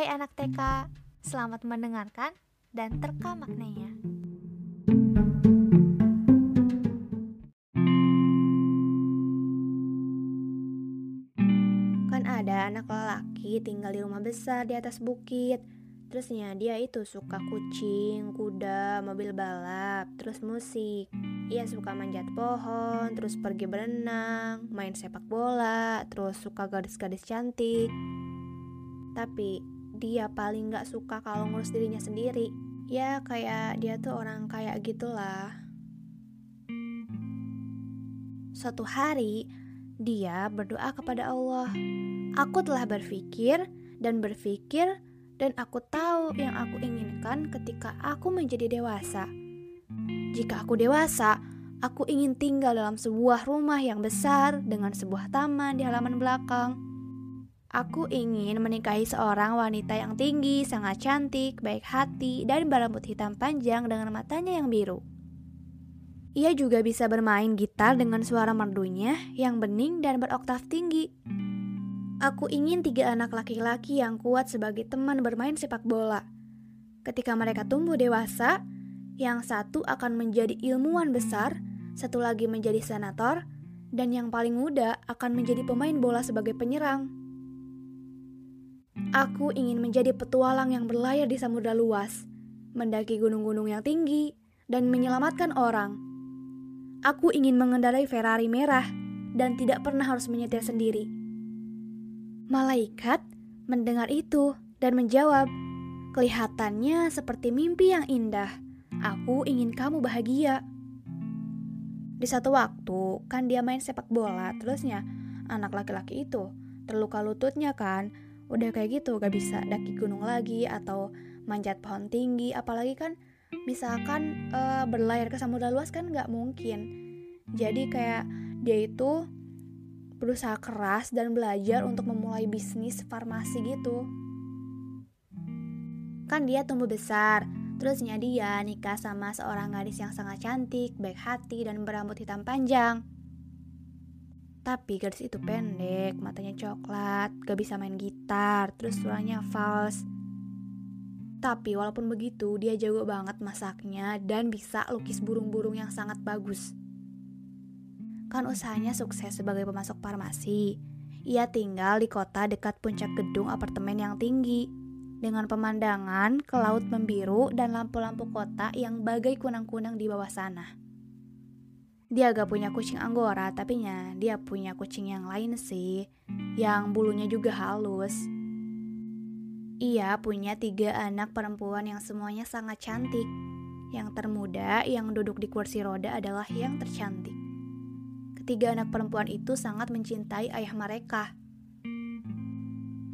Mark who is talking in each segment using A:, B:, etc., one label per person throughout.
A: Hai anak TK, selamat mendengarkan dan terka maknanya.
B: Kan ada anak lelaki tinggal di rumah besar di atas bukit. Terusnya dia itu suka kucing, kuda, mobil balap, terus musik. Ia suka manjat pohon, terus pergi berenang, main sepak bola, terus suka gadis-gadis cantik. Tapi dia paling gak suka kalau ngurus dirinya sendiri. Ya kayak dia tuh orang kayak gitulah. Suatu hari, dia berdoa kepada Allah. Aku telah berpikir dan berpikir dan aku tahu yang aku inginkan ketika aku menjadi dewasa. Jika aku dewasa, aku ingin tinggal dalam sebuah rumah yang besar dengan sebuah taman di halaman belakang. Aku ingin menikahi seorang wanita yang tinggi, sangat cantik, baik hati, dan berambut hitam panjang dengan matanya yang biru. Ia juga bisa bermain gitar dengan suara merdunya yang bening dan beroktav tinggi. Aku ingin tiga anak laki-laki yang kuat sebagai teman bermain sepak bola. Ketika mereka tumbuh dewasa, yang satu akan menjadi ilmuwan besar, satu lagi menjadi senator, dan yang paling muda akan menjadi pemain bola sebagai penyerang. Aku ingin menjadi petualang yang berlayar di samudera luas, mendaki gunung-gunung yang tinggi, dan menyelamatkan orang. Aku ingin mengendarai Ferrari merah dan tidak pernah harus menyetir sendiri. Malaikat mendengar itu dan menjawab, "Kelihatannya seperti mimpi yang indah. Aku ingin kamu bahagia." Di satu waktu, kan dia main sepak bola, terusnya anak laki-laki itu terluka lututnya kan. Udah kayak gitu, gak bisa daki gunung lagi atau manjat pohon tinggi, apalagi kan misalkan uh, berlayar ke samudra luas kan gak mungkin. Jadi kayak dia itu berusaha keras dan belajar untuk memulai bisnis farmasi gitu. Kan dia tumbuh besar, terusnya dia nikah sama seorang gadis yang sangat cantik, baik hati, dan berambut hitam panjang. Tapi gadis itu pendek, matanya coklat, gak bisa main gitar, terus suaranya fals. Tapi walaupun begitu, dia jago banget masaknya dan bisa lukis burung-burung yang sangat bagus. Kan usahanya sukses sebagai pemasok farmasi. Ia tinggal di kota dekat puncak gedung apartemen yang tinggi, dengan pemandangan ke laut membiru dan lampu-lampu kota yang bagai kunang-kunang di bawah sana. Dia gak punya kucing anggora, tapi nya dia punya kucing yang lain sih, yang bulunya juga halus. Ia punya tiga anak perempuan yang semuanya sangat cantik. Yang termuda yang duduk di kursi roda adalah yang tercantik. Ketiga anak perempuan itu sangat mencintai ayah mereka.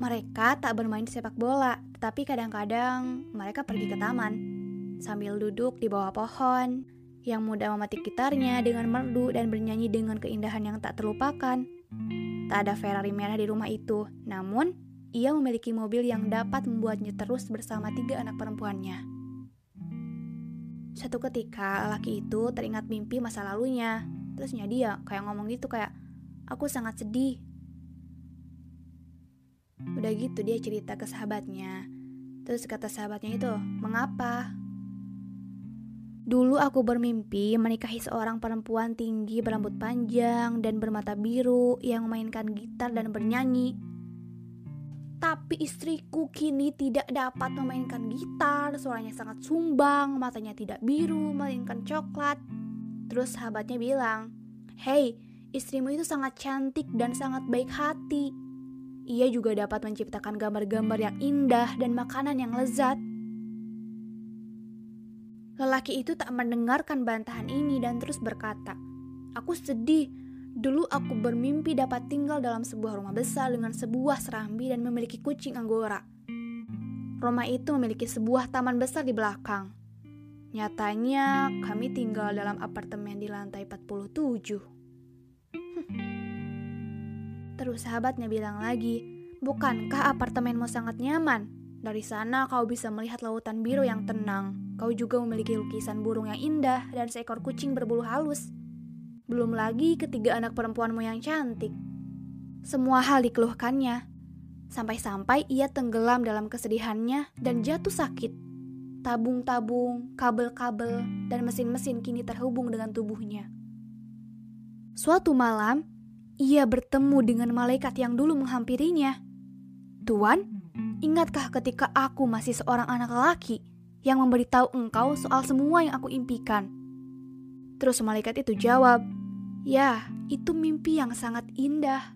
B: Mereka tak bermain sepak bola, tetapi kadang-kadang mereka pergi ke taman sambil duduk di bawah pohon. Yang muda memetik gitarnya dengan merdu dan bernyanyi dengan keindahan yang tak terlupakan. Tak ada Ferrari merah di rumah itu, namun ia memiliki mobil yang dapat membuatnya terus bersama tiga anak perempuannya. Satu ketika, laki itu teringat mimpi masa lalunya terusnya dia kayak ngomong gitu kayak aku sangat sedih udah gitu dia cerita ke sahabatnya terus kata sahabatnya itu mengapa Dulu aku bermimpi menikahi seorang perempuan tinggi berambut panjang dan bermata biru yang memainkan gitar dan bernyanyi. Tapi istriku kini tidak dapat memainkan gitar, suaranya sangat sumbang, matanya tidak biru, melainkan coklat. Terus sahabatnya bilang, Hei, istrimu itu sangat cantik dan sangat baik hati. Ia juga dapat menciptakan gambar-gambar yang indah dan makanan yang lezat. Lelaki itu tak mendengarkan bantahan ini dan terus berkata, Aku sedih, dulu aku bermimpi dapat tinggal dalam sebuah rumah besar dengan sebuah serambi dan memiliki kucing anggora. Rumah itu memiliki sebuah taman besar di belakang. Nyatanya kami tinggal dalam apartemen di lantai 47. Terus sahabatnya bilang lagi, bukankah apartemenmu sangat nyaman? Dari sana kau bisa melihat lautan biru yang tenang. Kau juga memiliki lukisan burung yang indah dan seekor kucing berbulu halus. Belum lagi ketiga anak perempuanmu yang cantik. Semua hal dikeluhkannya. Sampai-sampai ia tenggelam dalam kesedihannya dan jatuh sakit. Tabung-tabung, kabel-kabel, dan mesin-mesin kini terhubung dengan tubuhnya. Suatu malam, ia bertemu dengan malaikat yang dulu menghampirinya. Tuan, ingatkah ketika aku masih seorang anak lelaki yang memberitahu engkau soal semua yang aku impikan? Terus malaikat itu jawab, Ya, itu mimpi yang sangat indah.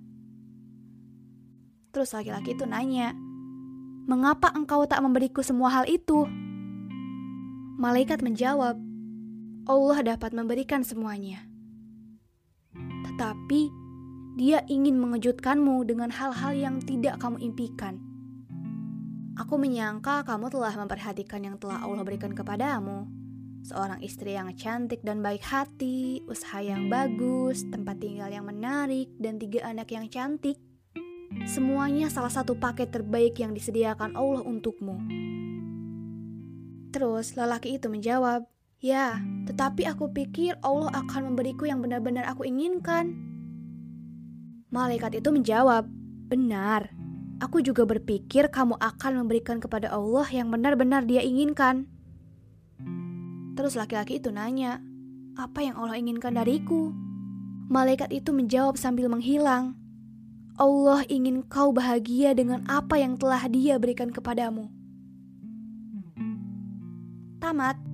B: Terus laki-laki itu nanya, Mengapa engkau tak memberiku semua hal itu? Malaikat menjawab, Allah dapat memberikan semuanya. Tetapi, dia ingin mengejutkanmu dengan hal-hal yang tidak kamu impikan. Aku menyangka kamu telah memperhatikan yang telah Allah berikan kepadamu. Seorang istri yang cantik dan baik hati, usaha yang bagus, tempat tinggal yang menarik, dan tiga anak yang cantik. Semuanya salah satu paket terbaik yang disediakan Allah untukmu. Terus lelaki itu menjawab, Ya, tetapi aku pikir Allah akan memberiku yang benar-benar aku inginkan. Malaikat itu menjawab, Benar, aku juga berpikir kamu akan memberikan kepada Allah yang benar-benar dia inginkan. Terus laki-laki itu nanya, apa yang Allah inginkan dariku? Malaikat itu menjawab sambil menghilang, Allah ingin kau bahagia dengan apa yang telah dia berikan kepadamu. Tamat.